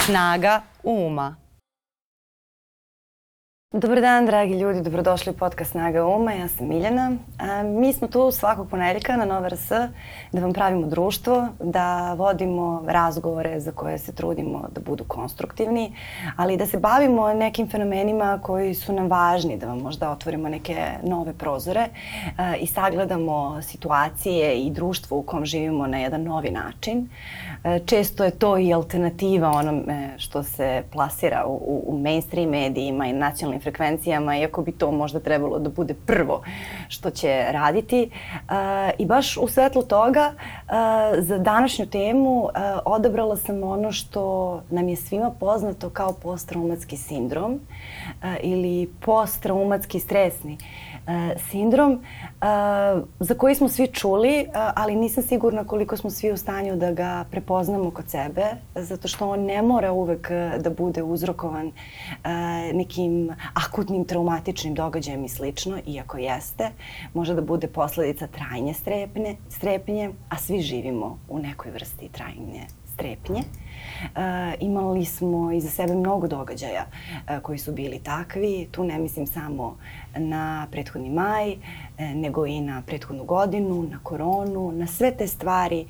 Snaga uma. Dobar dan, dragi ljudi, dobrodošli u podcast Snaga Uma, ja sam Miljana. mi smo tu svakog ponedjeljka na Nova RS da vam pravimo društvo, da vodimo razgovore za koje se trudimo da budu konstruktivni, ali da se bavimo nekim fenomenima koji su nam važni, da vam možda otvorimo neke nove prozore i sagledamo situacije i društvo u kom živimo na jedan novi način. često je to i alternativa onome što se plasira u, u mainstream medijima i nacionalnim visokim frekvencijama, iako bi to možda trebalo da bude prvo što će raditi. E, I baš u svetlu toga e, za današnju temu e, odabrala sam ono što nam je svima poznato kao posttraumatski sindrom ili posttraumatski stresni E, sindrom e, za koji smo svi čuli, e, ali nisam sigurna koliko smo svi u stanju da ga prepoznamo kod sebe, zato što on ne mora uvek da bude uzrokovan nekim akutnim traumatičnim događajem i slično, iako jeste. Može da bude posledica trajnje strepne, strepnje a svi živimo u nekoj vrsti trajnje strepnje. E, imali smo iza sebe mnogo događaja e, koji su bili takvi. Tu ne mislim samo na prethodni maj, e, nego i na prethodnu godinu, na koronu, na sve te stvari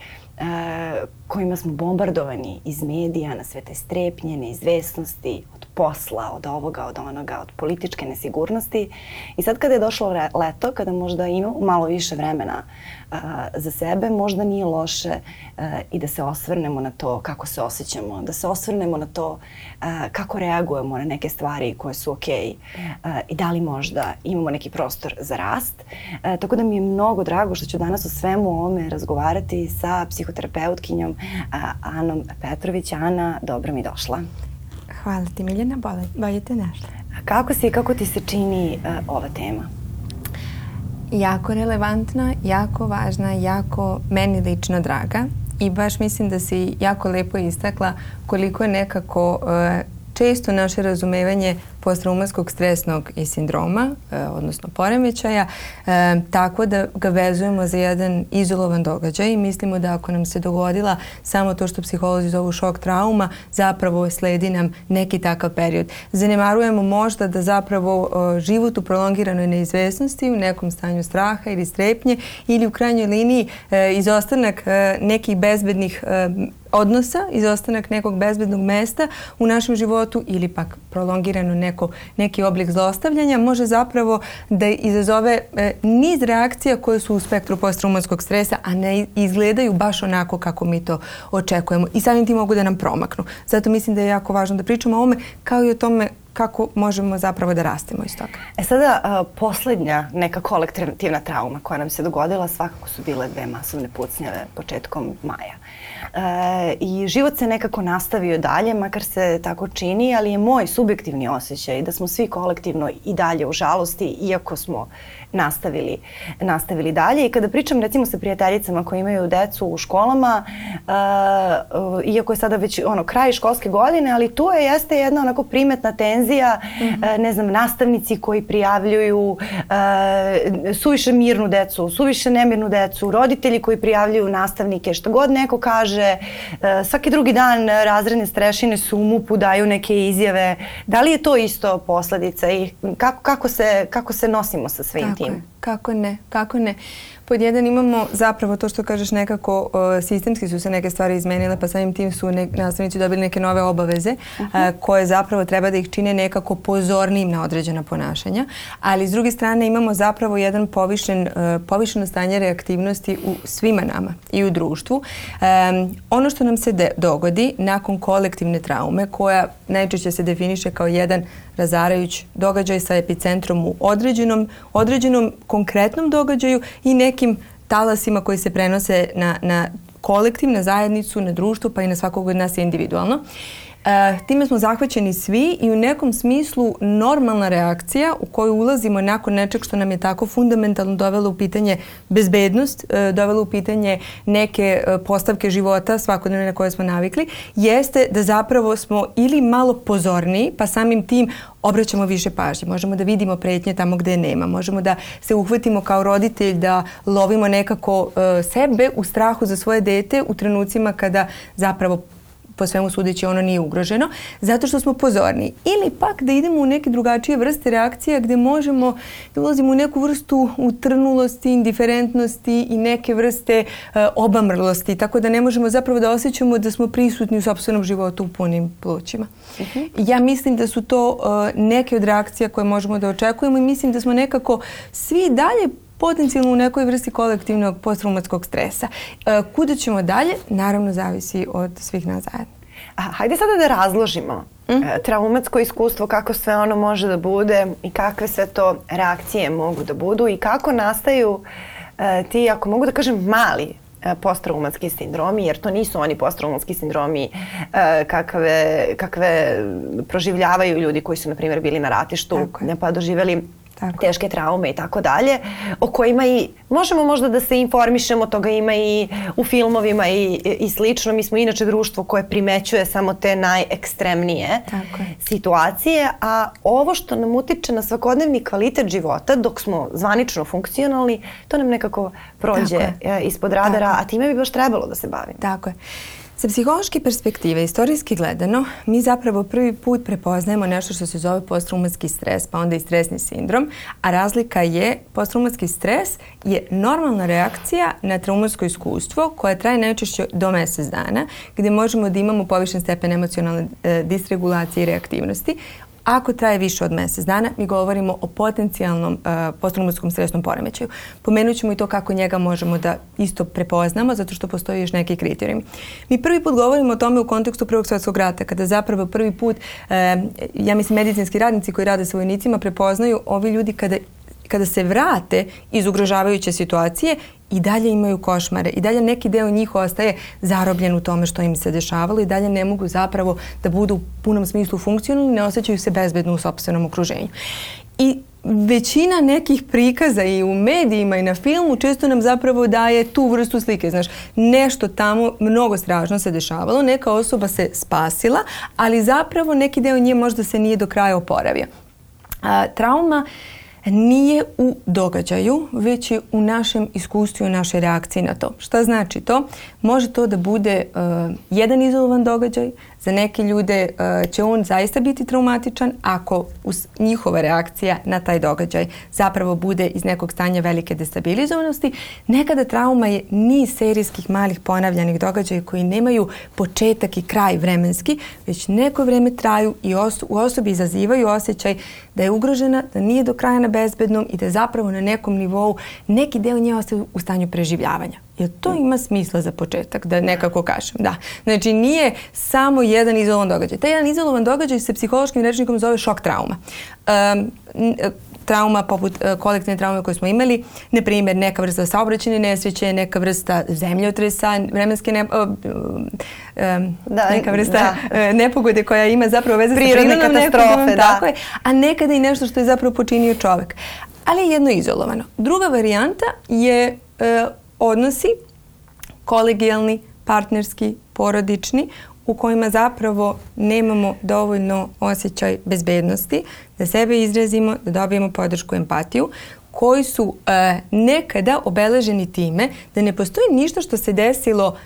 kojima smo bombardovani iz medija, na sve te strepnje, neizvesnosti, od posla, od ovoga, od onoga, od političke nesigurnosti. I sad kada je došlo leto, kada možda imamo malo više vremena za sebe, možda nije loše i da se osvrnemo na to kako se osvrnemo osjećamo, da se osvrnemo na to a, kako reagujemo na neke stvari koje su okej a, i da li možda imamo neki prostor za rast. A, tako da mi je mnogo drago što ću danas o svemu ovome razgovarati sa psihoterapeutkinjom a, Anom Petrović. Ana, dobro mi došla. Hvala ti Miljana, bolje te našla. Kako si i kako ti se čini a, ova tema? jako relevantna, jako važna, jako meni lično draga i baš mislim da si jako lepo istakla koliko je nekako e, često naše razumevanje postraumatskog stresnog i sindroma, e, odnosno poremećaja, e, tako da ga vezujemo za jedan izolovan događaj i mislimo da ako nam se dogodila samo to što psiholozi zovu šok trauma, zapravo sledi nam neki takav period. Zanemarujemo možda da zapravo e, život u prolongiranoj neizvesnosti, u nekom stanju straha ili strepnje ili u krajnjoj liniji e, izostanak e, nekih bezbednih e, odnosa, izostanak nekog bezbednog mesta u našem životu ili pak prolongirano neko, neki oblik zlostavljanja može zapravo da izazove e, niz reakcija koje su u spektru posttraumatskog stresa, a ne izgledaju baš onako kako mi to očekujemo. I samim ti mogu da nam promaknu. Zato mislim da je jako važno da pričamo o ovome kao i o tome kako možemo zapravo da rastemo iz toga. E sada, a, poslednja neka kolektivna trauma koja nam se dogodila svakako su bile dve masovne pucnjave početkom maja. E, I život se nekako nastavio dalje, makar se tako čini, ali je moj subjektivni osjećaj da smo svi kolektivno i dalje u žalosti, iako smo nastavili, nastavili dalje. I kada pričam recimo sa prijateljicama koje imaju decu u školama, uh, iako je sada već ono kraj školske godine, ali tu je jeste jedna onako primetna tenzija, mm -hmm. uh, ne znam, nastavnici koji prijavljuju uh, suviše mirnu decu, suviše nemirnu decu, roditelji koji prijavljuju nastavnike, šta god neko kaže, uh, svaki drugi dan razredne strešine su u mup daju neke izjave. Da li je to isto posledica i kako, kako, se, kako se nosimo sa svim Tako team. Kako ne, kako ne. Pod jedan imamo zapravo to što kažeš nekako o, uh, sistemski su se neke stvari izmenile pa samim tim su ne, nastavnici dobili neke nove obaveze uh -huh. Mhm. a, koje zapravo treba da ih čine nekako pozornijim na određena ponašanja. Ali s druge strane imamo zapravo jedan povišen, a, uh, povišeno stanje reaktivnosti u svima nama i u društvu. A, um, ono što nam se de, dogodi nakon kolektivne traume koja najčešće se definiše kao jedan razarajuć događaj sa epicentrom u određenom, određenom konkretnom konkretnom događaju i nekim talasima koji se prenose na, na kolektiv, na zajednicu, na društvo, pa i na svakog od nas individualno. E, time smo zahvaćeni svi i u nekom smislu normalna reakcija u koju ulazimo nakon nečeg što nam je tako fundamentalno dovelo u pitanje bezbednost, e, dovelo u pitanje neke e, postavke života svakodnevne na koje smo navikli, jeste da zapravo smo ili malo pozorniji pa samim tim obraćamo više pažnje, možemo da vidimo pretnje tamo gde nema, možemo da se uhvatimo kao roditelj da lovimo nekako e, sebe u strahu za svoje dete u trenucima kada zapravo po svemu sudeći ono nije ugroženo, zato što smo pozorni. Ili pak da idemo u neke drugačije vrste reakcija gde možemo da ulazimo u neku vrstu utrnulosti, indiferentnosti i neke vrste uh, obamrlosti, tako da ne možemo zapravo da osjećamo da smo prisutni u sobstvenom životu u punim plućima. Uh mhm. -huh. Ja mislim da su to uh, neke od reakcija koje možemo da očekujemo i mislim da smo nekako svi dalje potencijalno u nekoj vrsti kolektivnog postraumatskog stresa. E, kuda ćemo dalje? Naravno, zavisi od svih nas zajedno. A, hajde sada da razložimo e, mm traumatsko iskustvo, kako sve ono može da bude i kakve sve to reakcije mogu da budu i kako nastaju e, ti, ako mogu da kažem, mali postraumatski sindromi, jer to nisu oni postraumatski sindromi e, kakve, kakve proživljavaju ljudi koji su, na primjer, bili na ratištu, ne pa doživjeli tako. teške traume i tako dalje, o kojima i možemo možda da se informišemo, toga ima i u filmovima i, i, slično. Mi smo inače društvo koje primećuje samo te najekstremnije tako je. situacije, a ovo što nam utiče na svakodnevni kvalitet života dok smo zvanično funkcionalni, to nam nekako prođe e, ispod radara, a time bi baš trebalo da se bavimo. Tako je. Sa psihološke perspektive, istorijski gledano, mi zapravo prvi put prepoznajemo nešto što se zove postraumatski stres, pa onda i stresni sindrom, a razlika je postraumatski stres je normalna reakcija na traumatsko iskustvo koje traje najčešće do mesec dana, gde možemo da imamo povišen stepen emocionalne e, disregulacije i reaktivnosti. Ako traje više od mjesec dana, mi govorimo o potencijalnom e, postraumatskom stresnom poremećaju. Pomenut ćemo i to kako njega možemo da isto prepoznamo, zato što postoji još neki kriterijumi. Mi prvi put govorimo o tome u kontekstu Prvog svetskog rata, kada zapravo prvi put, e, ja mislim, medicinski radnici koji rade sa vojnicima prepoznaju ovi ljudi kada kada se vrate iz ugrožavajuće situacije i dalje imaju košmare i dalje neki deo njih ostaje zarobljen u tome što im se dešavalo i dalje ne mogu zapravo da budu u punom smislu funkcionalni, ne osjećaju se bezbedno u sobstvenom okruženju. I većina nekih prikaza i u medijima i na filmu često nam zapravo daje tu vrstu slike. Znaš, nešto tamo mnogo strašno se dešavalo, neka osoba se spasila, ali zapravo neki deo nje možda se nije do kraja oporavio. A, trauma uh, nije u događaju, već je u našem iskustvu i našoj reakciji na to. Šta znači to? Može to da bude uh, jedan izolovan događaj, Za neke ljude uh, će on zaista biti traumatičan ako us, njihova reakcija na taj događaj zapravo bude iz nekog stanja velike destabilizovanosti. Nekada trauma je ni serijskih malih ponavljanih događaja koji nemaju početak i kraj vremenski, već neko vreme traju i oso, u osobi izazivaju osjećaj da je ugrožena, da nije do kraja na bezbednom i da zapravo na nekom nivou neki deo nje ostaje u stanju preživljavanja. Jer to ima smisla za početak, da nekako kažem, da. Znači nije samo jedan izolovan događaj. Taj jedan izolovan događaj se psihološkim rečnikom zove šok trauma. Um, trauma poput uh, kolektivne traume koje smo imali, na primjer neka vrsta saobraćene nesreće, neka vrsta zemljotresa, vremenske ne, uh, um, da, neka vrsta da. Uh, nepogode koja ima zapravo veze Prirodne sa prirodnom katastrofe, nekodom, da. tako je, a nekada i nešto što je zapravo počinio čovek. Ali je jedno izolovano. Druga varijanta je uh, odnosi, kolegijalni, partnerski, porodični, u kojima zapravo nemamo dovoljno osjećaj bezbednosti, da sebe izrazimo, da dobijemo podršku empatiju, koji su e, nekada obeleženi time da ne postoji ništa što se desilo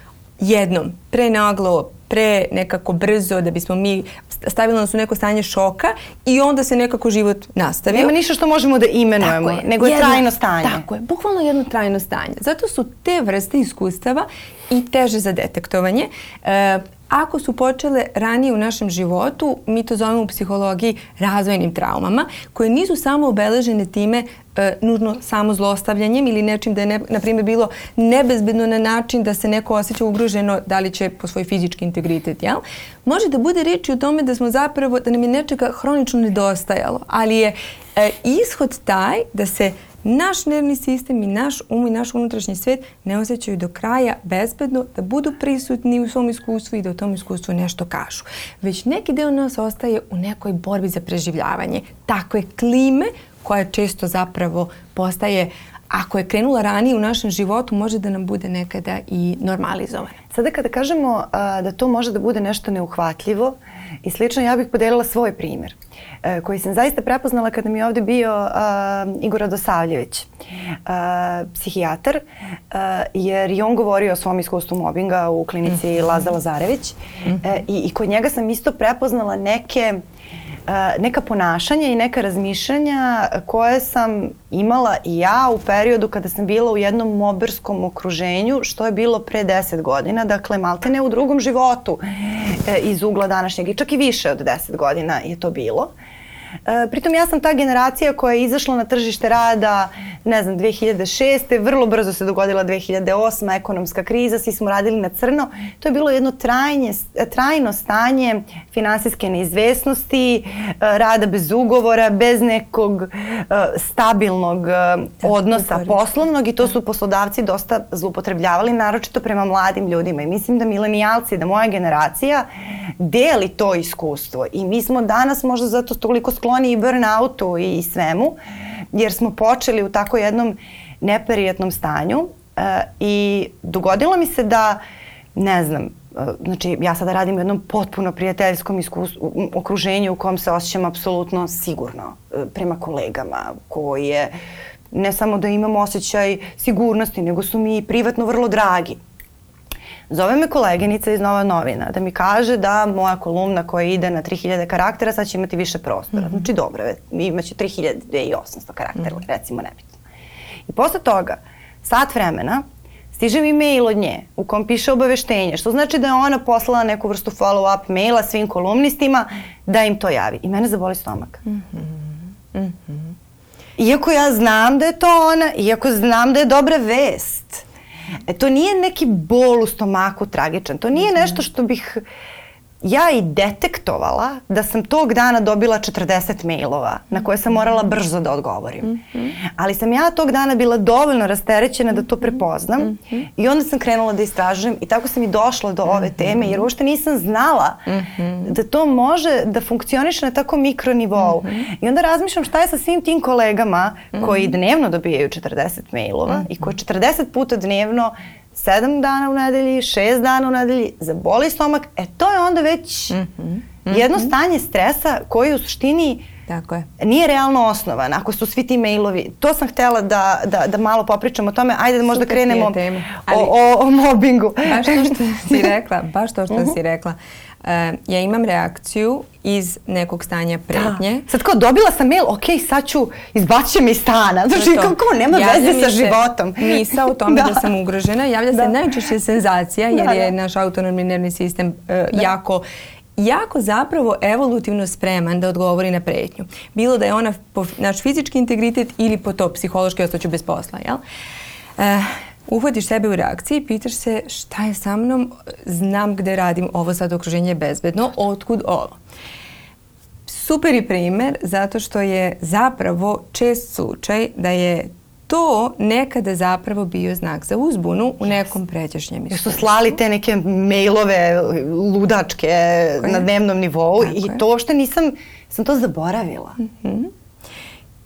jednom, pre naglo, pre nekako brzo da bismo mi stavili nas u neko stanje šoka i onda se nekako život nastavio. Nema ništa što možemo da imenujemo, je, nego je trajno stanje. Tako je, bukvalno jedno trajno stanje. Zato su te vrste iskustava i teže za detektovanje. E, ako su počele ranije u našem životu, mi to zovemo u psihologiji razvojnim traumama, koje nisu samo obeležene time e, nužno samo zlostavljanjem ili nečim da je, ne, na primjer, bilo nebezbedno na način da se neko osjeća ugroženo, da li će po svoj fizički integritet, jel? Može da bude reči o tome da smo zapravo, da nam je nečega hronično nedostajalo, ali je e, ishod taj da se naš nervni sistem i naš um i naš unutrašnji svet ne osjećaju do kraja bezbedno da budu prisutni u svom iskustvu i da o tom iskustvu nešto kažu. Već neki deo nas ostaje u nekoj borbi za preživljavanje. Tako je klime koja često zapravo postaje ako je krenula ranije u našem životu, može da nam bude nekada i normalizovana. Sada kada kažemo a, da to može da bude nešto neuhvatljivo i slično, ja bih podelila svoj primjer. Eh, koji sam zaista prepoznala kada mi je ovdje bio eh, Igor Radosavljević, eh, psihijatar, jer je on govorio o svom iskustvu mobinga u klinici mhm. Laza Lazarević mhm. i kod njega sam isto prepoznala neke neka ponašanja i neka razmišljanja koje sam imala i ja u periodu kada sam bila u jednom moberskom okruženju, što je bilo pre 10 godina, dakle maltene u drugom životu e, iz ugla današnjeg i čak i više od 10 godina je to bilo. Uh, E, pritom ja sam ta generacija koja je izašla na tržište rada, ne znam, 2006. Vrlo brzo se dogodila 2008. ekonomska kriza, svi smo radili na crno. To je bilo jedno trajnje, trajno stanje finansijske neizvesnosti, e, rada bez ugovora, bez nekog e, stabilnog da, odnosa poslovnog i to da. su poslodavci dosta zlupotrebljavali, naročito prema mladim ljudima. I mislim da milenijalci, da moja generacija deli to iskustvo i mi smo danas možda zato toliko skloni i burnoutu i svemu, jer smo počeli u tako jednom neperijetnom stanju eh, i dogodilo mi se da, ne znam, eh, znači ja sada radim u jednom potpuno prijateljskom iskustvu, okruženju u kom se osjećam apsolutno sigurno eh, prema kolegama koji ne samo da imam osjećaj sigurnosti, nego su mi privatno vrlo dragi. Zove me koleginica iz Nova novina da mi kaže da moja kolumna koja ide na 3000 karaktera sad će imati više prostora. Mm -hmm. Znači dobro, imaće 3800 karaktera, mm -hmm. recimo nebitno. I posle toga, sat vremena, stiže mi mail od nje u kom piše obaveštenje, što znači da je ona poslala neku vrstu follow-up maila svim kolumnistima da im to javi. I mene zaboli stomak. Mm -hmm. Mm -hmm. Iako ja znam da je to ona, iako znam da je dobra vest, E, to nije neki bol u stomaku tragičan, to nije mhm. nešto što bih ja i detektovala da sam tog dana dobila 40 mailova na koje sam morala brzo da odgovorim. Mm -hmm. Ali sam ja tog dana bila dovoljno rasterećena da to prepoznam mm -hmm. i onda sam krenula da istražujem i tako sam i došla do ove teme jer uopšte nisam znala da to može da funkcioniše na tako mikronivou. I onda razmišljam šta je sa svim tim kolegama koji dnevno dobijaju 40 mailova i koji 40 puta dnevno sedam dana u nedelji, šest dana u nedelji, zaboli stomak, e to je onda već mm -hmm. Mm -hmm. jedno mhm. stanje stresa koji u suštini Tako je. nije realno osnovan. Ako su svi ti mailovi, to sam htela da, da, da malo popričam o tome, ajde da možda Super, krenemo Ali, o, o, o mobingu. Baš to što si rekla, baš to što mm -hmm. si rekla. Uh, Uh, ja imam reakciju iz nekog stanja da. pretnje. Da. Sad kao dobila sam mail, ok, sad ću, izbacit će iz stana. Znači, to. kako, nema javlja veze sa životom. Misa o tome da. da. sam ugrožena, javlja da. se najčešće senzacija, jer da, je da. naš autonomni nervni sistem uh, jako jako zapravo evolutivno spreman da odgovori na pretnju. Bilo da je ona po naš fizički integritet ili po to psihološki ostaću bez posla, jel? Uh, uhvatiš sebe u reakciji i pitaš se šta je sa mnom, znam gde radim, ovo sad okruženje je bezbedno, otkud ovo? Super je primer zato što je zapravo čest slučaj da je to nekada zapravo bio znak za uzbunu u nekom pređašnjem iskustvu. Su slali te neke mailove ludačke Tako na dnevnom nivou Tako i je. to što nisam, sam to zaboravila. Mhm. Mm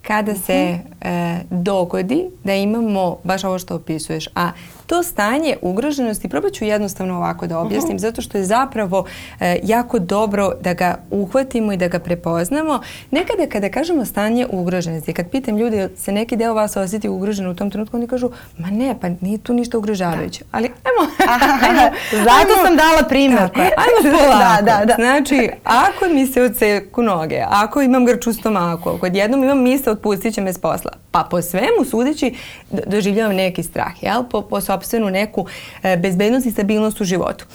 kada se mhm. e, dogodi da imamo baš ovo što opisuješ, a To stanje ugroženosti, probat ću jednostavno ovako da objasnim, uh mhm. -huh. zato što je zapravo e, jako dobro da ga uhvatimo i da ga prepoznamo. Nekada kada kažemo stanje ugroženosti, kad pitam ljude se neki deo vas osjeti ugroženo u tom trenutku, oni kažu, ma ne, pa nije tu ništa ugrožavajuće. Da. Ali, ajmo, Zato sam dala primjer. Tako, da. ajmo da, polako. da, da, da. Znači, ako mi se odseku noge, ako imam grč u stomaku, ako odjednom imam misle otpustit će me s posla, pa po svemu sudeći doživljavam neki strah, jel? Po, po sobstvenu neku e, bezbednost i stabilnost u životu.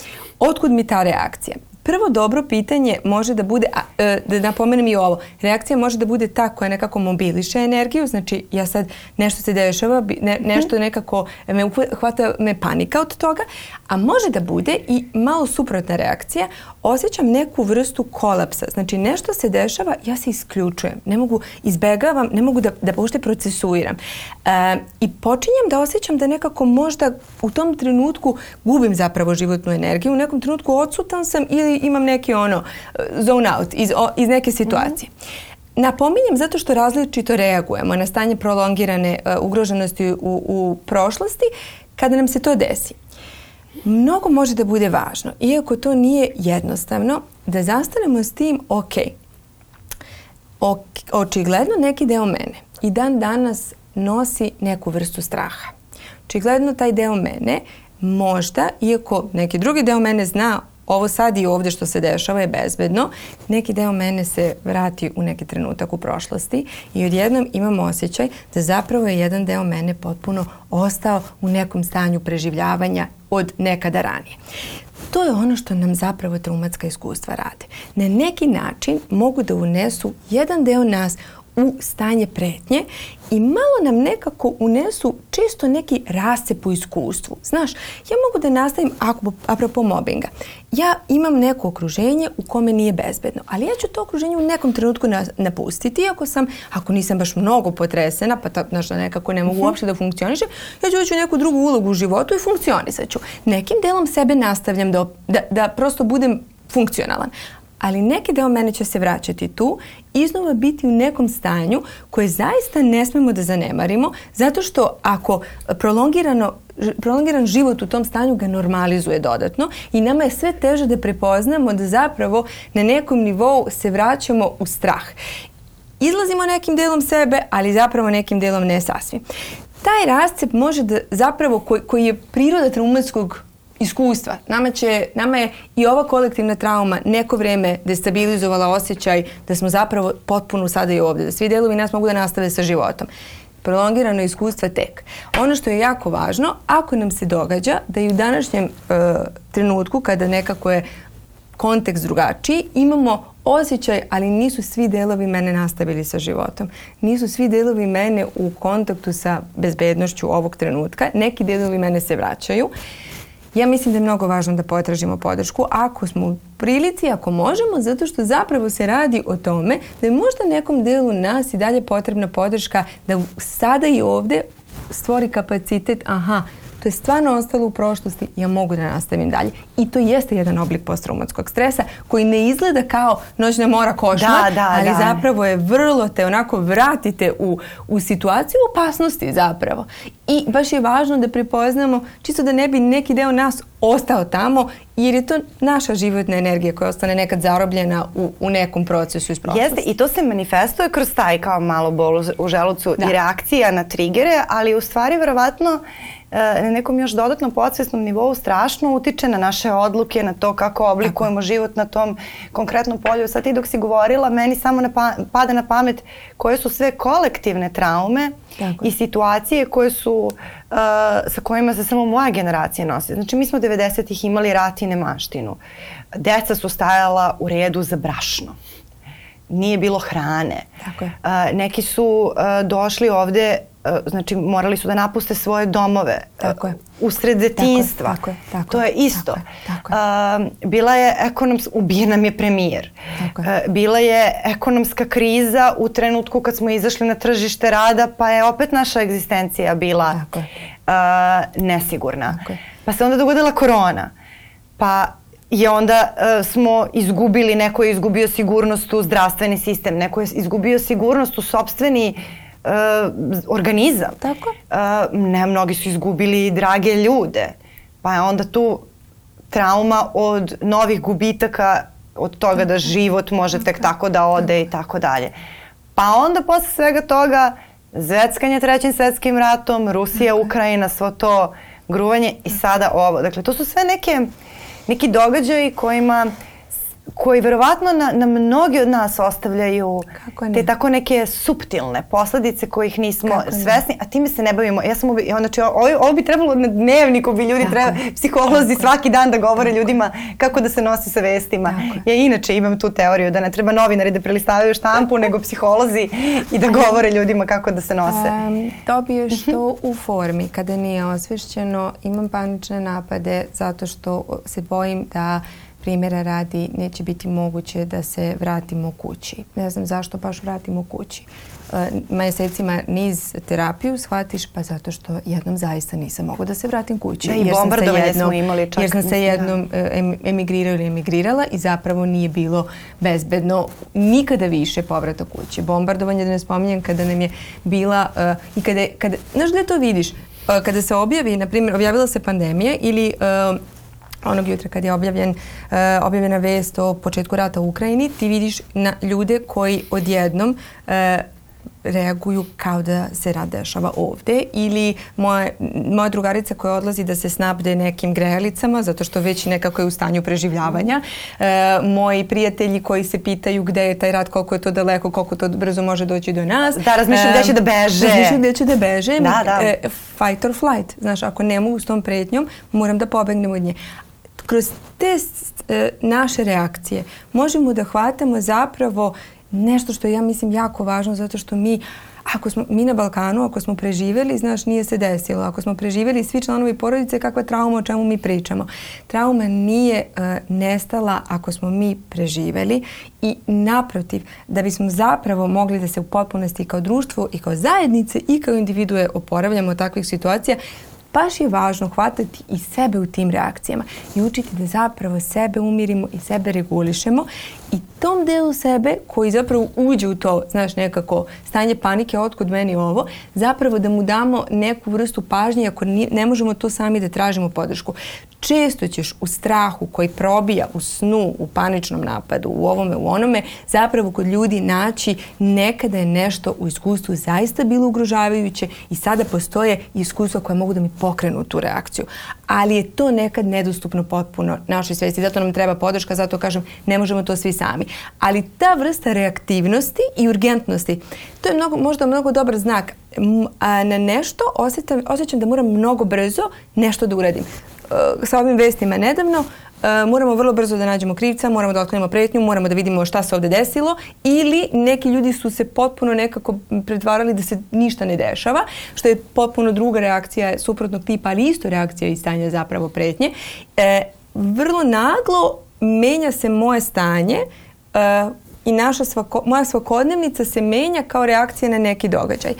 Otkud mi ta reakcija? Prvo dobro pitanje može da bude, a, e, da napomenem i ovo, reakcija može da bude ta koja nekako mobiliše energiju, znači ja sad nešto se dešava, ne, mhm. nešto nekako me hvata me panika od toga, a može da bude i malo suprotna reakcija, osjećam neku vrstu kolapsa, znači nešto se dešava, ja se isključujem, ne mogu, izbegavam, ne mogu da, da uopšte procesuiram. E, I počinjem da osjećam da nekako možda u tom trenutku gubim zapravo životnu energiju, u nekom trenutku odsutan sam ili imam neki ono zone out iz, iz neke situacije. Mm -hmm. Napominjem zato što različito reagujemo na stanje prolongirane uh, ugroženosti u, u prošlosti kada nam se to desi. Mnogo može da bude važno, iako to nije jednostavno, da zastanemo s tim, ok, o, očigledno neki deo mene i dan danas nosi neku vrstu straha. Očigledno taj deo mene možda, iako neki drugi deo mene zna ovo sad i ovdje što se dešava je bezbedno, neki deo mene se vrati u neki trenutak u prošlosti i odjednom imam osjećaj da zapravo je jedan deo mene potpuno ostao u nekom stanju preživljavanja od nekada ranije. To je ono što nam zapravo traumatska iskustva rade. Na neki način mogu da unesu jedan deo nas u stanje pretnje i malo nam nekako unesu čisto neki rascep u iskustvu. Znaš, ja mogu da nastavim ako, apropo mobinga. Ja imam neko okruženje u kome nije bezbedno, ali ja ću to okruženje u nekom trenutku na, napustiti, ako sam, ako nisam baš mnogo potresena, pa ta, znaš, da nekako ne mogu mhm. uopšte da funkcionišem, ja ću ući u neku drugu ulogu u životu i funkcionisaću. Nekim delom sebe nastavljam da, da, da prosto budem funkcionalan ali neki deo mene će se vraćati tu, iznova biti u nekom stanju koje zaista ne smemo da zanemarimo, zato što ako prolongirano prolongiran život u tom stanju ga normalizuje dodatno i nama je sve teže da prepoznamo da zapravo na nekom nivou se vraćamo u strah. Izlazimo nekim delom sebe, ali zapravo nekim delom ne sasvim. Taj rascep može da zapravo koji, koji je priroda traumatskog iskustva. Nama, će, nama je i ova kolektivna trauma neko vreme destabilizovala osjećaj da smo zapravo potpuno sada i ovde, da svi delovi nas mogu da nastave sa životom. Prolongirano iskustva tek. Ono što je jako važno, ako nam se događa da i u današnjem e, trenutku kada nekako je kontekst drugačiji, imamo osjećaj, ali nisu svi delovi mene nastavili sa životom. Nisu svi delovi mene u kontaktu sa bezbednošću ovog trenutka. Neki delovi mene se vraćaju. Uh, Ja mislim da je mnogo važno da potražimo podršku ako smo u prilici, ako možemo, zato što zapravo se radi o tome da je možda nekom delu nas i dalje potrebna podrška da sada i ovde stvori kapacitet, aha, To je stvarno ostalo u prošlosti, ja mogu da nastavim dalje. I to jeste jedan oblik posttraumatskog stresa koji ne izgleda kao noćna mora košma, da, da, ali da. zapravo je vrlo te onako vratite u, u situaciju opasnosti zapravo. I baš je važno da prepoznamo, čisto da ne bi neki deo nas ostao tamo jer je to naša životna energija koja ostane nekad zarobljena u, u nekom procesu iz prošlosti. Jeste i to se manifestuje kroz taj kao malo bol u želucu da. i reakcija na trigere, ali u stvari verovatno E, na nekom još dodatnom podsvesnom nivou strašno utiče na naše odluke, na to kako oblikujemo Tako. život na tom konkretnom polju. Sad ti dok si govorila, meni samo na pa, pada na pamet koje su sve kolektivne traume Tako. i situacije koje su uh, sa kojima se samo moja generacija nosi. Znači mi smo 90-ih imali rat i nemaštinu. Deca su stajala u redu za brašno nije bilo hrane. Tako je. A, e, neki su a, došli ovde Eh, znači morali su da napuste svoje domove eh, tako je. usred detinjstva. Tako je, tako je, tako to je isto. Tako je, tako je. Eh, bila je ekonomska, ubijen nam je premijer. Tako je. bila je ekonomska kriza u trenutku kad smo izašli na tržište rada pa je opet naša egzistencija bila tako je. Uh, nesigurna. Tako je. Pa se onda dogodila korona. Pa je onda uh, smo izgubili, neko je izgubio sigurnost u zdravstveni sistem, neko je izgubio sigurnost u sobstveni uh, Eh, organizam. Tako. Eh, ne, mnogi su izgubili drage ljude. Pa je onda tu trauma od novih gubitaka, od toga da život može tek tako da ode i tako dalje. Pa onda posle svega toga zveckanje trećim svetskim ratom, Rusija, Ukrajina, svo to gruvanje i sada ovo. Dakle, to su sve neke, neki događaji kojima uh, koji verovatno na, na mnogi od nas ostavljaju ne? te tako neke suptilne posledice kojih nismo Kako svesni, ne? a time se ne bavimo. Ja sam obi, znači, ovo, ovo bi trebalo na dnevniku bi ljudi treba, psiholozi svaki dan da govore tako. ljudima kako da se nosi sa vestima. Ja inače imam tu teoriju da ne treba novinari da prelistavaju štampu, nego psiholozi i da govore ljudima kako da se nose. Um, dobiješ mhm. to u formi kada nije osvešćeno, imam panične napade zato što se bojim da primjera radi neće biti moguće da se vratimo kući. Ne znam zašto baš vratimo kući. E, Mesecima niz terapiju shvatiš pa zato što jednom zaista nisam mogla da se vratim kući. Da, i jer bombardovanje sam jednom, smo imali čak. Jer sam se da. jednom e, em, emigrirala ili emigrirala i zapravo nije bilo bezbedno nikada više povrata kući. Bombardovanje da ne spominjem kada nam je bila uh, i kada, kada, znaš gde to vidiš? kada se objavi, na primjer, objavila se pandemija ili uh, onog jutra kad je objavljen, e, objavljena vest o početku rata u Ukrajini, ti vidiš na ljude koji odjednom e, reaguju kao da se rad dešava ovde ili moja, moja drugarica koja odlazi da se snabde nekim grejalicama zato što već nekako je u stanju preživljavanja e, moji prijatelji koji se pitaju gde je taj rad, koliko je to daleko koliko to brzo može doći do nas da razmišljam e, gde će da beže razmišljam gde će da beže da, da. E, fight or flight, znaš ako ne mogu s tom pretnjom moram da pobegnem od nje kroz te e, naše reakcije možemo da hvatamo zapravo nešto što ja mislim, jako važno zato što mi ako smo mi na Balkanu, ako smo preživeli, znaš, nije se desilo. Ako smo preživeli svi članovi porodice, kakva trauma o čemu mi pričamo? Trauma nije e, nestala ako smo mi preživeli i naprotiv, da bismo zapravo mogli da se u potpunosti kao društvo i kao zajednice i kao individue oporavljamo od takvih situacija, baš je važno hvatati i sebe u tim reakcijama i učiti da zapravo sebe umirimo i sebe regulišemo i tom delu sebe koji zapravo uđe u to, znaš, nekako stanje panike, otkud meni ovo, zapravo da mu damo neku vrstu pažnje ako ne možemo to sami da tražimo podršku. Često ćeš u strahu koji probija u snu, u paničnom napadu, u ovome, u onome, zapravo kod ljudi naći nekada je nešto u iskustvu zaista bilo ugrožavajuće i sada postoje iskustva koje mogu da mi pokrenu tu reakciju. Ali je to nekad nedostupno potpuno našoj svesti. Zato nam treba podrška, zato kažem ne možemo to svi sami. Ali ta vrsta reaktivnosti i urgentnosti, to je mnogo, možda mnogo dobar znak. na nešto osjećam, osjećam da moram mnogo brzo nešto da uradim. E, sa ovim vestima nedavno Eh, moramo vrlo brzo da nađemo krivca, moramo da otklonimo pretnju, moramo da vidimo šta se ovde desilo ili neki ljudi su se potpuno nekako pretvarali da se ništa ne dešava, što je potpuno druga reakcija suprotnog tipa, ali isto reakcija i stanja zapravo pretnje. E, vrlo naglo menja se moje stanje e, i naša svako, moja svakodnevnica se menja kao reakcija na neki događaj.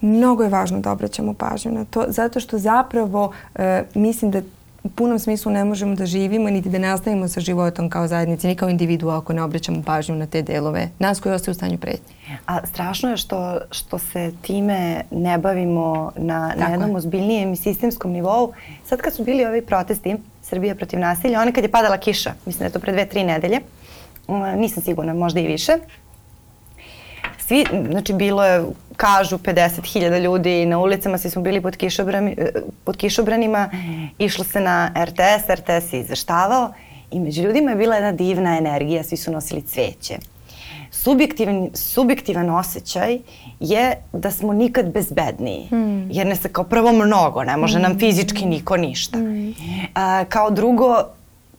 Mnogo je važno da obraćamo pažnju na to, zato što zapravo e, mislim da u punom smislu ne možemo da živimo niti da nastavimo sa životom kao zajednici, ni kao individu ako ne obraćamo pažnju na te delove, nas koji ostaju u stanju pretnje. A strašno je što, što se time ne bavimo na, Tako na jednom je. ozbiljnijem i sistemskom nivou. Sad kad su bili ovi protesti Srbije protiv nasilja, one kad je padala kiša, mislim da je to pre dve, tri nedelje, um, nisam sigurna, možda i više, svi, znači bilo je, kažu 50.000 ljudi na ulicama, svi smo bili pod, kišobrani, eh, pod kišobranima, išlo se na RTS, RTS je izveštavao i među ljudima je bila jedna divna energija, svi su nosili cveće. Subjektivan, subjektivan osjećaj je da smo nikad bezbedniji, mm. jer ne se kao prvo mnogo, ne može mm. nam hmm. fizički niko ništa. Mm. A, kao drugo,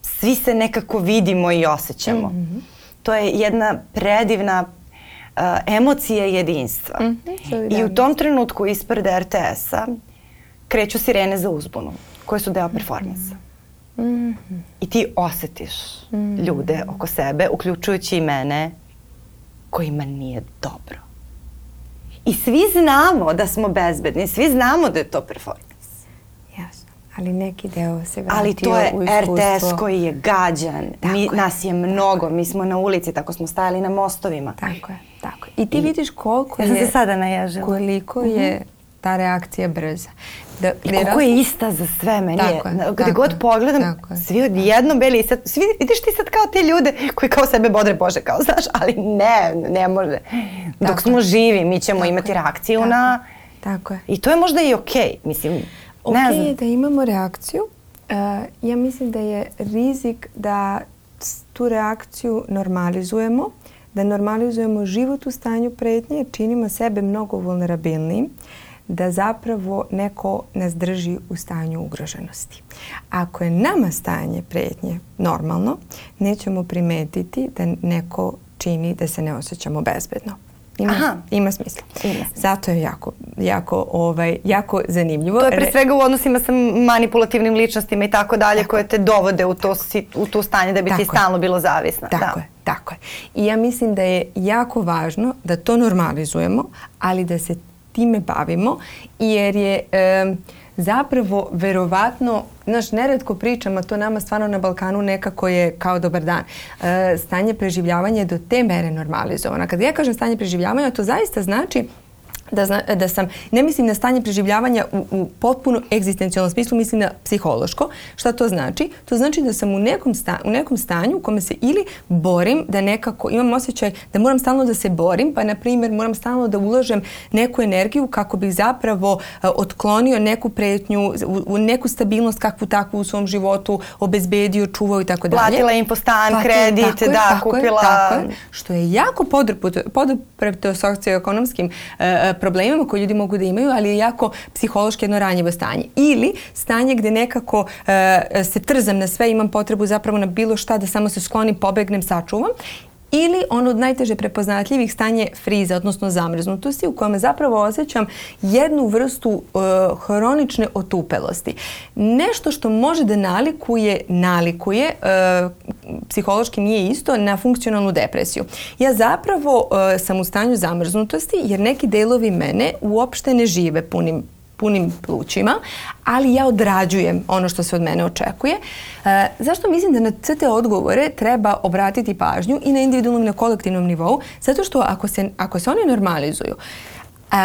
svi se nekako vidimo i osjećamo. Mm -hmm. To je jedna predivna a, uh, emocije jedinstva. Mm -hmm, I u tom trenutku ispred RTS-a kreću sirene za uzbunu, koje su deo mm. performansa. Mm -hmm. I ti osetiš mm -hmm. ljude oko sebe, uključujući i mene, kojima nije dobro. I svi znamo da smo bezbedni, svi znamo da je to performans. Ali neki deo se vratio Ali to je RTS koji je gađan. Tako mi, je. Nas je mnogo. Mi smo na ulici, tako smo stajali na mostovima. Tako je. Tako. I ti I, vidiš koliko ja je... Ja se sada naježila. Koliko mhm. je ta reakcija brza. Da, I e, koliko je ista za sve meni. Tako je, je. Gde tako god je, pogledam, tako svi odjedno beli. Sad, svi, vidiš ti sad kao te ljude koji kao sebe bodre Bože, kao znaš, ali ne, ne može. Dok tako smo živi, mi ćemo imati reakciju na... Tako je. I to je možda i okej, okay, mislim ne znam. da imamo reakciju. Uh, ja mislim da je rizik da tu reakciju normalizujemo, da normalizujemo život u stanju pretnje, činimo sebe mnogo vulnerabilnijim, da zapravo neko nas drži u stanju ugroženosti. Ako je nama stanje pretnje normalno, nećemo primetiti da neko čini da se ne osjećamo bezbedno. Ima, Aha. ima smisla. Ima. Zato je jako, jako, ovaj, jako zanimljivo. To je pre svega u odnosima sa manipulativnim ličnostima i tako dalje koje te dovode u to, u to stanje da bi tako ti stalno bilo zavisna. Da. Tako da. je. Tako je. I ja mislim da je jako važno da to normalizujemo, ali da se time bavimo jer je e, zapravo verovatno Znaš, neredko pričam, a to nama stvarno na Balkanu nekako je kao dobar dan. E, stanje preživljavanja je do te mere normalizovano. Kad ja kažem stanje preživljavanja, to zaista znači da, zna, da sam, ne mislim na stanje preživljavanja u, u potpuno egzistencijalnom smislu, mislim na psihološko. Šta to znači? To znači da sam u nekom, sta, u nekom stanju u kome se ili borim da nekako, imam osjećaj da moram stalno da se borim, pa na primjer moram stalno da ulažem neku energiju kako bih zapravo a, otklonio neku pretnju, u, u neku stabilnost kakvu takvu u svom životu, obezbedio, čuvao i tako dalje. Platila im po stan, kredit, tako je, da, kupila... Je, tako je, što je jako podrpto, podrpto socioekonomskim e, e problemima koje ljudi mogu da imaju, ali je jako psihološki jedno ranjivo stanje. Ili stanje gde nekako e, e, se trzam na sve, imam potrebu zapravo na bilo šta da samo se sklonim, pobegnem, sačuvam ili ono od najteže prepoznatljivih stanje frize, odnosno zamrznutosti u kome zapravo osjećam jednu vrstu e, hronične otupelosti. Nešto što može da nalikuje, nalikuje, e, psihološki nije isto, na funkcionalnu depresiju. Ja zapravo e, sam u stanju zamrznutosti jer neki delovi mene uopšte ne žive punim punim plućima, ali ja odrađujem ono što se od mene očekuje. E, zašto mislim da na sve te odgovore treba obratiti pažnju i na individualnom i na kolektivnom nivou? Zato što ako se, ako se oni normalizuju, e,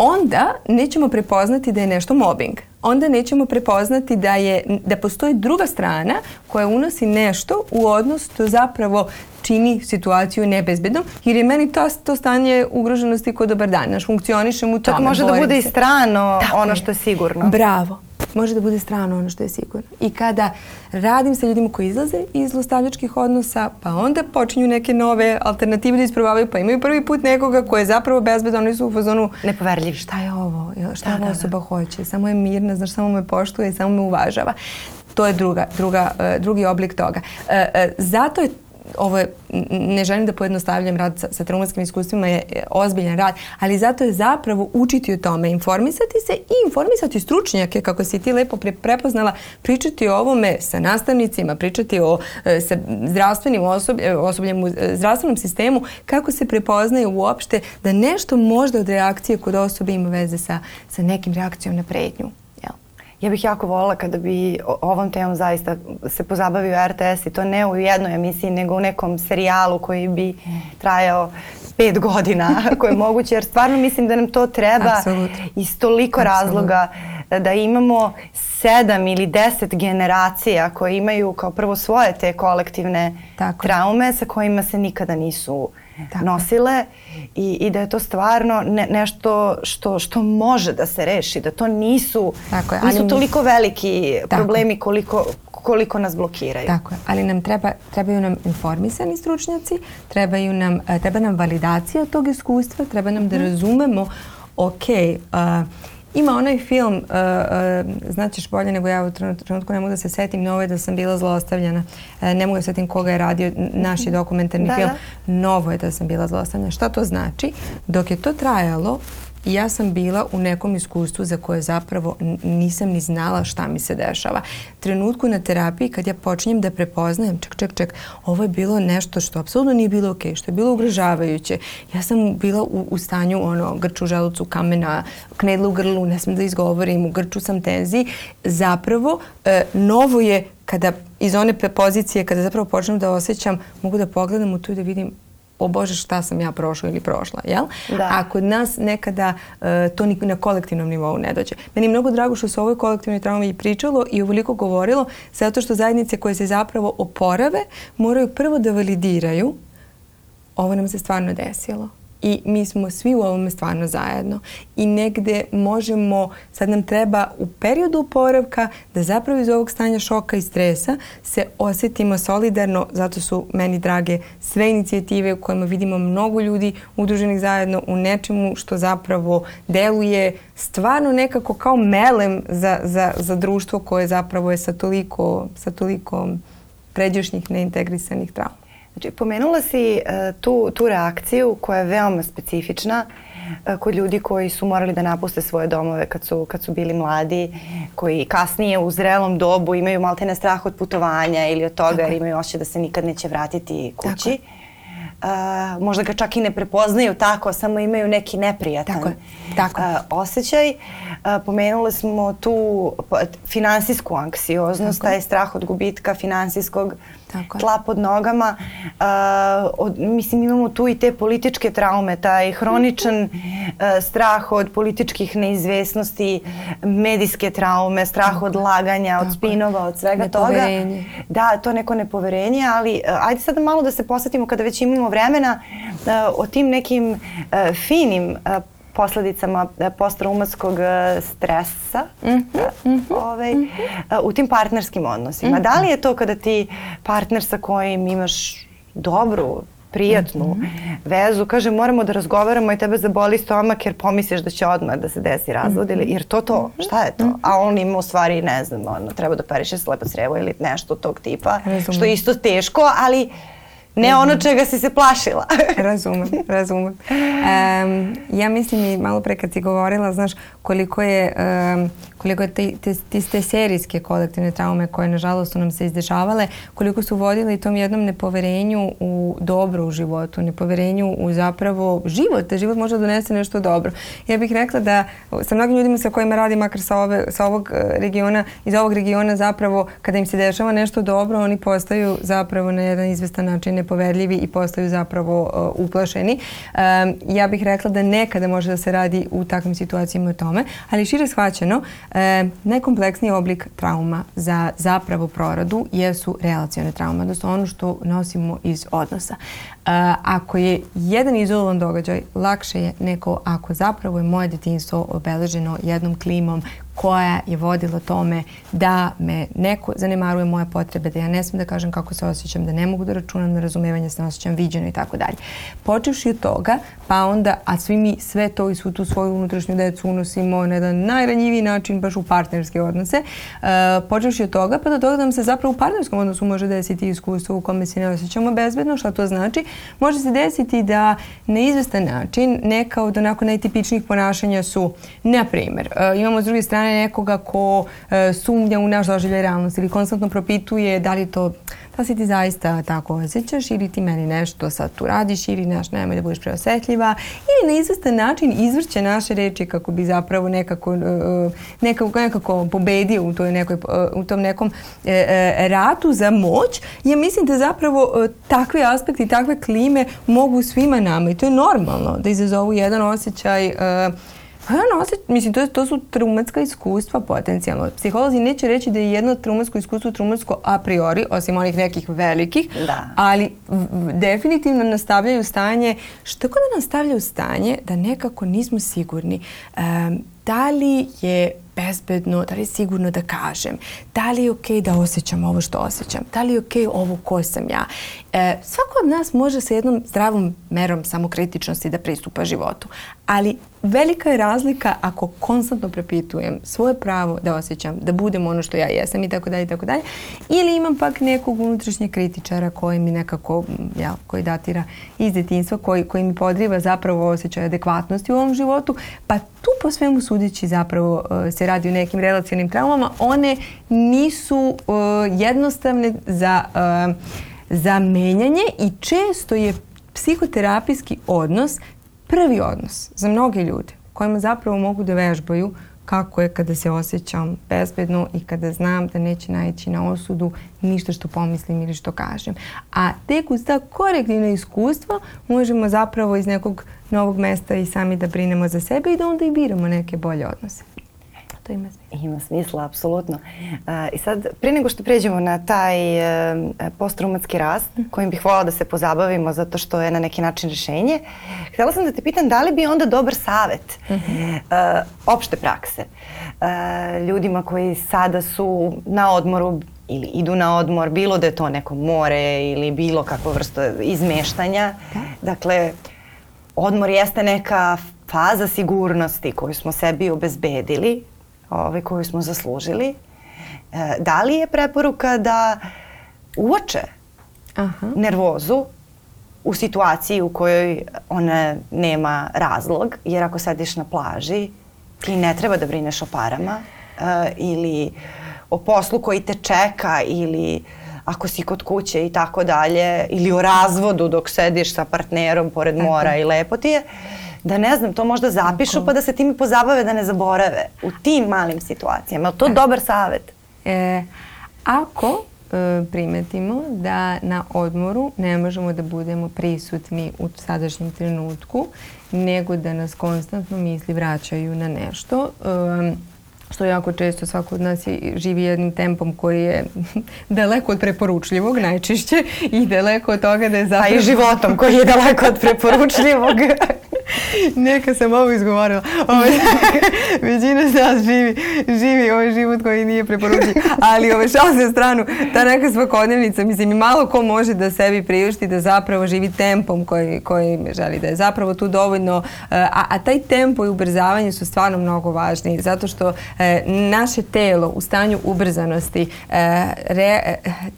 onda nećemo prepoznati da je nešto mobbing. Onda nećemo prepoznati da, je, da postoji druga strana koja unosi nešto u odnos to zapravo čini situaciju nebezbednom, jer je meni to, to stanje ugroženosti kod dobar dan. Naš funkcionišem u tome. Čak može da bude se. i strano Tako ono što je sigurno. Bravo, može da bude strano ono što je sigurno. I kada radim sa ljudima koji izlaze iz zlostavljačkih odnosa, pa onda počinju neke nove alternative da isprobavaju, pa imaju prvi put nekoga koji je zapravo bezbedan, oni su u fazonu nepoverljiv. Šta je ovo? Šta da, ova osoba da, da. hoće? Samo je mirna, znaš, samo me poštuje, i samo me uvažava. To je druga, druga, e, drugi oblik toga. E, e, zato je ovo je, ne želim da pojednostavljam rad sa, sa traumatskim iskustvima, je ozbiljan rad, ali zato je zapravo učiti o tome, informisati se i informisati stručnjake, kako si ti lepo pre, prepoznala, pričati o ovome sa nastavnicima, pričati o e, sa zdravstvenim osobljem, e, osobljem u e, zdravstvenom sistemu, kako se prepoznaju uopšte da nešto možda od reakcije kod osobe ima veze sa, sa nekim reakcijom na pretnju ja bih jako volila kada bi ovom temom zaista se pozabavio RTS i to ne u jednoj emisiji nego u nekom serijalu koji bi trajao pet godina ako je moguće jer stvarno mislim da nam to treba Absolut. iz toliko razloga e, da imamo sedam ili deset generacija koje imaju kao prvo svoje te kolektivne Tako. traume sa kojima se nikada nisu uh, Tako. nosile i, i da je to stvarno ne, nešto što, što može da se reši, da to nisu, Tako je, ali nisu toliko veliki Tako. problemi koliko, koliko nas blokiraju. Tako je, ali nam treba, trebaju nam informisani stručnjaci, trebaju nam, eh, treba nam validacija tog iskustva, treba nam da mhm. razumemo ok, uh, Ima onaj film, uh, uh, znaćeš bolje nego ja u trenutku, ne mogu da se setim, novo je da sam bila zlostavljena. Uh, e, ne mogu da setim koga je radio naš mhm. dokumentarni da, film. Da. Novo je da sam bila zlostavljena. Šta to znači? Dok je to trajalo, ja sam bila u nekom iskustvu za koje zapravo nisam ni znala šta mi se dešava. Trenutku na terapiji kad ja počinjem da prepoznajem ček, ček, ček, ovo je bilo nešto što apsolutno nije bilo okej, okay, što je bilo ugrožavajuće. Ja sam bila u, u stanju ono, grču u želucu, kamena, knedla u grlu, ne smem da izgovorim, u grču sam tenziji. Zapravo, e, novo je kada iz one pozicije, kada zapravo počnem da osjećam, mogu da pogledam u tu i da vidim o Bože šta sam ja prošla ili prošla, jel? Da. A kod nas nekada e, to ni na kolektivnom nivou ne dođe. Meni je mnogo drago što se o ovoj kolektivnoj traumi pričalo i ovoliko govorilo, zato što zajednice koje se zapravo oporave moraju prvo da validiraju ovo nam se stvarno desilo i mi smo svi u ovome stvarno zajedno i negde možemo, sad nam treba u periodu oporavka da zapravo iz ovog stanja šoka i stresa se osetimo solidarno, zato su meni drage sve inicijative u kojima vidimo mnogo ljudi udruženih zajedno u nečemu što zapravo deluje stvarno nekako kao melem za, za, za društvo koje zapravo je sa toliko, sa toliko pređašnjih neintegrisanih trauma. Znači, pomenula si uh, tu, tu reakciju koja je veoma specifična uh, kod ljudi koji su morali da napuste svoje domove kad su, kad su bili mladi, koji kasnije u zrelom dobu imaju maltene strah od putovanja ili od toga Tako. jer imaju ošće da se nikad neće vratiti kući. Tako. Uh, možda ga čak i ne prepoznaju tako, samo imaju neki neprijatan tako je, tako. Uh, osjećaj. Uh, pomenuli smo tu finansijsku anksioznost, taj strah od gubitka finansijskog tako. tla pod nogama. Od, mislim imamo tu i te političke traume, taj hroničan strah od političkih neizvesnosti, medijske traume, strah od laganja, tako. od spinova, od svega toga. Da, to neko nepoverenje, ali ajde sad malo da se posvetimo kada već imamo vremena e, o tim nekim e, finim e, posledicama postraumatskog stresa mm -hmm, ovaj, mm -hmm. u tim partnerskim odnosima. Mm -hmm. Da li je to kada ti partner sa kojim imaš dobru prijatnu mm -hmm. vezu, kaže moramo da razgovaramo i tebe zaboli stomak jer pomisliš da će odmah da se desi razvod mm -hmm. ili mhm. jer to to, mhm. šta je to? Mm -hmm. A on ima u stvari, ne znam, ono, treba da periše slepa crevo ili nešto tog tipa, Razumem. što je isto teško, ali Ne mhm. ono čega si se plašila. razumem, razumem. Um, ja mislim i malo pre kad si govorila, znaš, koliko je um, koliko te, te, te, te serijske kolektivne traume koje nažalost su nam se izdešavale, koliko su vodile i tom jednom nepoverenju u dobro u životu, nepoverenju u zapravo život, da život može da donese nešto dobro. Ja bih rekla da sa mnogim ljudima sa kojima radim, makar sa, ove, sa ovog e, regiona, iz ovog regiona zapravo kada im se dešava nešto dobro, oni postaju zapravo na jedan izvestan način nepoverljivi i postaju zapravo uh, uplašeni. Um, ja bih rekla da nekada može da se radi u takvim situacijama o tome, ali šire shvaćeno, E, najkompleksniji oblik trauma za zapravo prorodu jesu relacione traume, odnosno ono što nosimo iz odnosa ako je jedan izolovan događaj, lakše je neko ako zapravo je moje detinjstvo obeleženo jednom klimom koja je vodila tome da me neko zanemaruje moje potrebe, da ja ne smem da kažem kako se osjećam, da ne mogu da računam na razumevanje, da se osjećam viđeno i tako dalje. Počevši od toga, pa onda, a svi mi sve to i svu tu svoju unutrašnju decu unosimo na jedan najranjiviji način, baš u partnerske odnose, uh, počevši od toga, pa do toga da nam se zapravo u partnerskom odnosu može desiti iskustvo u kome se ne osjećamo bezbedno, šta to znači, može se desiti da na izvestan način neka od onako najtipičnijih ponašanja su, na primer, e, imamo s druge strane nekoga ko e, sumnja u naš doživljaj realnosti ili konstantno propituje da li to da se ti zaista tako osjećaš ili ti meni nešto sad tu radiš ili naš nemoj da budeš preosetljiva ili na izvestan način izvrće naše reči kako bi zapravo nekako, e, e, nekako, nekako pobedio u, toj nekoj, e, u tom nekom ratu za moć. Ja mislim da zapravo takvi aspekti, takve klime mogu svima nama i to je normalno da izazovu jedan osjećaj uh, Pa ja ono mislim, to, to su traumatska iskustva potencijalno. Psiholozi neće reći da je jedno traumatsko iskustvo traumatsko a priori, osim onih nekih velikih, da. ali definitivno nastavljaju stanje, što kod da nastavljaju stanje, da nekako nismo sigurni. Um, da li je bezbedno, da li je sigurno da kažem, da li je okej okay da osjećam ovo što osjećam, da li je okej okay ovo ko sam ja. E, svako od nas može sa jednom zdravom merom samokritičnosti da pristupa životu, ali velika je razlika ako konstantno prepitujem svoje pravo da osjećam, da budem ono što ja jesam i tako dalje i tako dalje. Ili imam pak nekog unutrašnjeg kritičara koji mi nekako, ja, koji datira iz detinstva, koji, koji mi podriva zapravo osjećaj adekvatnosti u ovom životu, pa tu po svemu sudeći zapravo e, se radi o nekim relacijalnim traumama. One nisu uh, jednostavne za, uh, za menjanje i često je psihoterapijski odnos prvi odnos za mnoge ljude kojima zapravo mogu da vežbaju kako je kada se osjećam bezbedno i kada znam da neće naći na osudu ništa što pomislim ili što kažem. A tek uz ta korektivna iskustva možemo zapravo iz nekog novog mesta i sami da brinemo za sebe i da onda i biramo neke bolje odnose to ima smisla. Ima smisla, apsolutno. I sad, pre nego što pređemo na taj e, postraumatski rast, mhm. kojim bih voljela da se pozabavimo zato što je na neki način rešenje, htela sam da te pitam da li bi onda dobar savet uh -hmm. opšte prakse e, ljudima koji sada su na odmoru ili idu na odmor, bilo da je to neko more ili bilo kakva vrsta izmeštanja. Da. Dakle, odmor jeste neka faza sigurnosti koju smo sebi obezbedili ovaj, koju smo zaslužili. E, da li je preporuka da uoče Aha. nervozu u situaciji u kojoj ona nema razlog, jer ako sediš na plaži, ti ne treba da brineš o parama uh, ili o poslu koji te čeka ili ako si kod kuće i tako dalje ili o razvodu dok sediš sa partnerom pored mora i lepo ti je da ne znam, to možda zapišu Tako. pa da se time pozabave da ne zaborave u tim malim situacijama. To je dobar savet. E, ako e, primetimo da na odmoru ne možemo da budemo prisutni u sadašnjem trenutku, nego da nas konstantno misli vraćaju na nešto, e, što jako često svako od nas je, živi jednim tempom koji je daleko od preporučljivog najčešće i daleko od toga da je pa zapravo... A i životom koji je daleko od preporučljivog. Neka sam ovo izgovorila. Ovo, većina nas živi, živi ovaj život koji nije preporučio. Ali ove šal se stranu, ta neka svakodnevnica, mislim i malo ko može da sebi priušti da zapravo živi tempom koji, koji želi da je zapravo tu dovoljno. Eh, a, a taj tempo i ubrzavanje su stvarno mnogo važni zato što eh, naše telo u stanju ubrzanosti eh, re,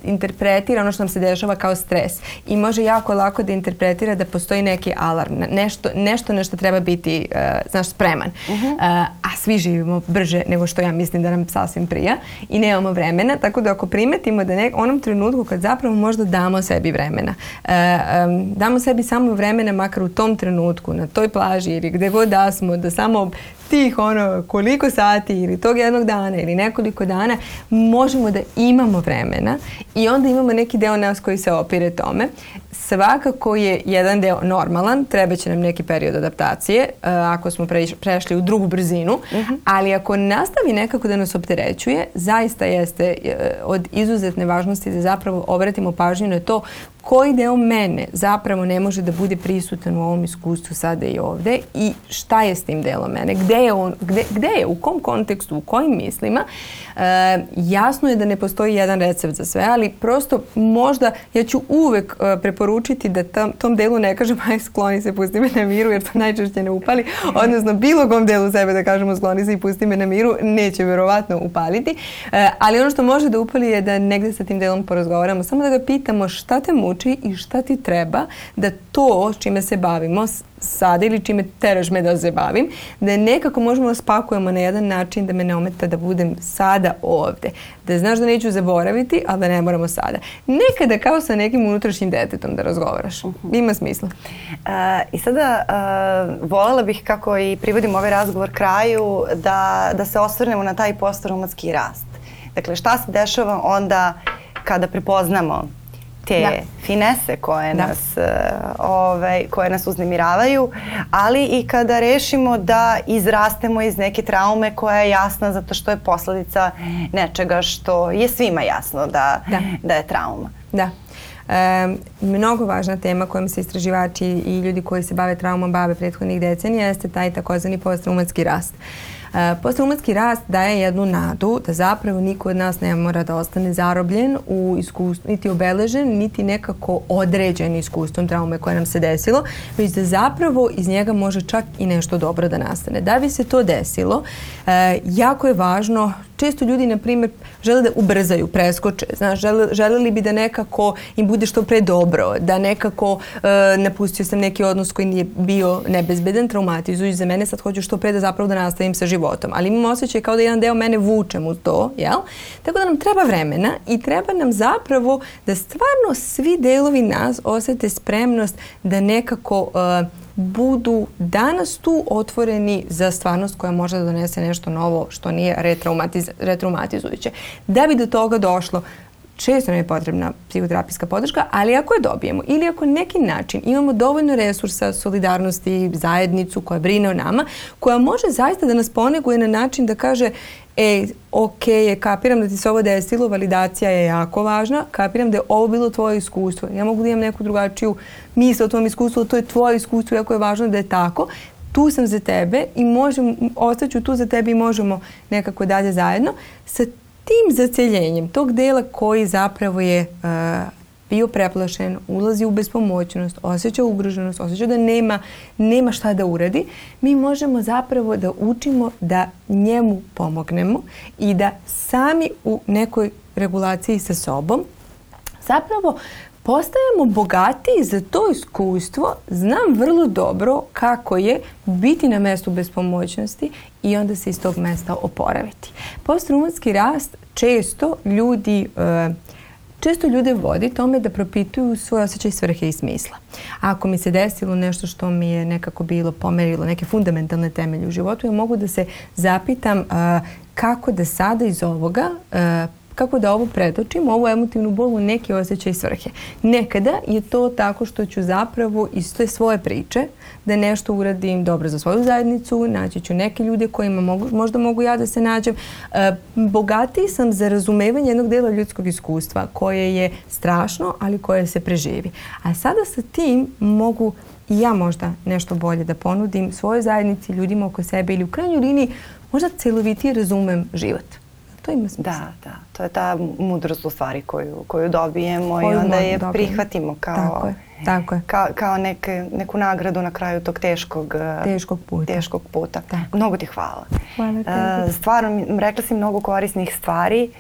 interpretira ono što nam se dešava kao stres i može jako lako da interpretira da postoji neki alarm, nešto, nešto nešto na što treba biti, uh, znaš, spreman. Uh mhm. -huh. E, a svi živimo brže nego što ja mislim da nam sasvim prija i nemamo vremena, tako da ako primetimo da nek onom trenutku kad zapravo možda damo sebi vremena, um, damo sebi samo vremena makar u tom trenutku, na toj plaži ili gde god da smo, da samo tih ono, koliko sati ili tog jednog dana ili nekoliko dana možemo da imamo vremena i onda imamo neki deo nas koji se opire tome. Svakako je jedan deo normalan, treba će nam neki period adaptacije e, ako smo prešli u drugu brzinu, uh mhm. -huh. ali ako nastavi nekako da nas opterećuje, zaista jeste e, od izuzetne važnosti da zapravo obratimo pažnju na to koji deo mene zapravo ne može da bude prisutan u ovom iskustvu sada i ovde i šta je s tim delom mene, gde je, on, gde, gde je u kom kontekstu, u kojim mislima. E, jasno je da ne postoji jedan recept za sve, ali prosto možda ja ću uvek e, preporučiti da tam, tom delu ne kažem aj skloni se, pusti me na miru jer to najčešće ne upali, odnosno bilo kom delu sebe da kažemo skloni se i pusti me na miru, neće verovatno upaliti. E, ali ono što može da upali je da negde sa tim delom porazgovaramo, samo da ga pitamo šta te muči muči i šta ti treba da to čime se bavimo sada ili čime teraš me da se bavim, da nekako možemo da spakujemo na jedan način da me ne ometa da budem sada ovde. Da znaš da neću zaboraviti, ali da ne moramo sada. Nekada kao sa nekim unutrašnjim detetom da razgovaraš. Mhm. Ima smisla. Uh, I sada uh, volela bih kako i privodim ovaj razgovor kraju da, da se osvrnemo na taj postonomatski rast. Dakle, šta se dešava onda kada prepoznamo te da. finese koje da. nas ovaj, koje nas uznemiravaju, ali i kada rešimo da izrastemo iz neke traume koja je jasna zato što je posledica nečega što je svima jasno da, da. da je trauma. Da. E, mnogo važna tema kojom se istraživači i ljudi koji se bave traumom bave prethodnih decenija jeste taj takozvani posttraumatski rast. E, E, Postumatski rast daje jednu nadu da zapravo niko od nas ne mora da ostane zarobljen u iskustvu, niti obeležen, niti nekako određen iskustvom traume koje nam se desilo, već da zapravo iz njega može čak i nešto dobro da nastane. Da bi se to desilo, e, jako je važno često ljudi, na primjer, žele da ubrzaju, preskoče, znaš, žele, želeli bi da nekako im bude što pre dobro, da nekako e, napustio sam neki odnos koji nije bio nebezbedan, traumatizujući za mene, sad hoću što pre da zapravo da nastavim sa životom. Ali imam osjećaj kao da jedan deo mene vučem u to, jel? Tako da nam treba vremena i treba nam zapravo da stvarno svi delovi nas osete spremnost da nekako uh, budu danas tu otvoreni za stvarnost koja može da donese nešto novo što nije retraumatiz retraumatizujuće. Da bi do toga došlo, često nam je potrebna psihoterapijska podrška, ali ako je dobijemo ili ako neki način imamo dovoljno resursa, solidarnosti, zajednicu koja brine o nama, koja može zaista da nas poneguje na način da kaže e, ok, je, kapiram da ti se ovo desilo, validacija je jako važna, kapiram da je ovo bilo tvoje iskustvo. Ja mogu da imam neku drugačiju misl o tom iskustvu, to je tvoje iskustvo, jako je važno da je tako. Tu sam za tebe i možem, ostaću tu za tebe i možemo nekako dalje zajedno. Sa tim zaceljenjem tog dela koji zapravo je e, bio preplašen, ulazi u bespomoćnost, osjeća ugroženost, osjeća da nema, nema šta da uradi, mi možemo zapravo da učimo da njemu pomognemo i da sami u nekoj regulaciji sa sobom zapravo postajemo bogatiji za to iskustvo, znam vrlo dobro kako je biti na mestu bez pomoćnosti i onda se iz tog mesta oporaviti. Postrumatski rast često ljudi e, često ljude vodi tome da propituju svoj osjećaj svrhe i smisla. Ako mi se desilo nešto što mi je nekako bilo pomerilo neke fundamentalne temelje u životu, ja mogu da se zapitam uh, kako da sada iz ovoga uh, kako da ovo predočimo, ovu emotivnu bolu neke osjećaj svrhe. Nekada je to tako što ću zapravo iz te svoje priče da nešto uradim dobro za svoju zajednicu, naći ću neke ljude kojima mogu, možda mogu ja da se nađem. E, bogatiji sam za razumevanje jednog dela ljudskog iskustva koje je strašno, ali koje se preživi. A sada sa tim mogu i ja možda nešto bolje da ponudim svojoj zajednici, ljudima oko sebe ili u krajnjoj liniji možda celovitije razumem život. To ima smisla. Da, da. To je ta mudrost u stvari koju, koju dobijemo koju i onda je dobijemo. prihvatimo kao, tako je, tako je. kao, kao neke, neku nagradu na kraju tog teškog, e, teškog puta. Teškog puta. Tako. Mnogo ti hvala. Hvala tebi. E, stvarno, rekla si mnogo korisnih stvari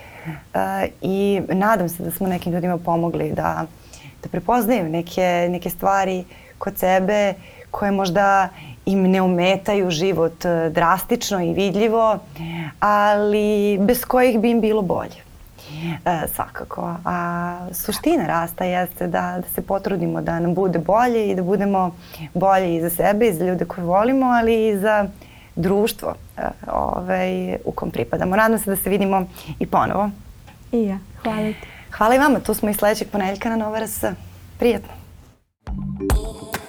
e, i nadam se da smo nekim ljudima pomogli da, da prepoznaju neke, neke stvari kod sebe koje možda im ne umetaju život e, drastično i vidljivo, ali bez kojih bi im bilo bolje. E, svakako. A suština rasta jeste da, da se potrudimo da nam bude bolje i da budemo bolje i za sebe i za ljude koje volimo, ali i za društvo e, ovaj, u kom pripadamo. Nadam se da se vidimo i ponovo. I ja. Hvala ti. Hvala i vama. Tu smo i sledećeg ponedeljka na Nova RS. Prijetno. Thank you.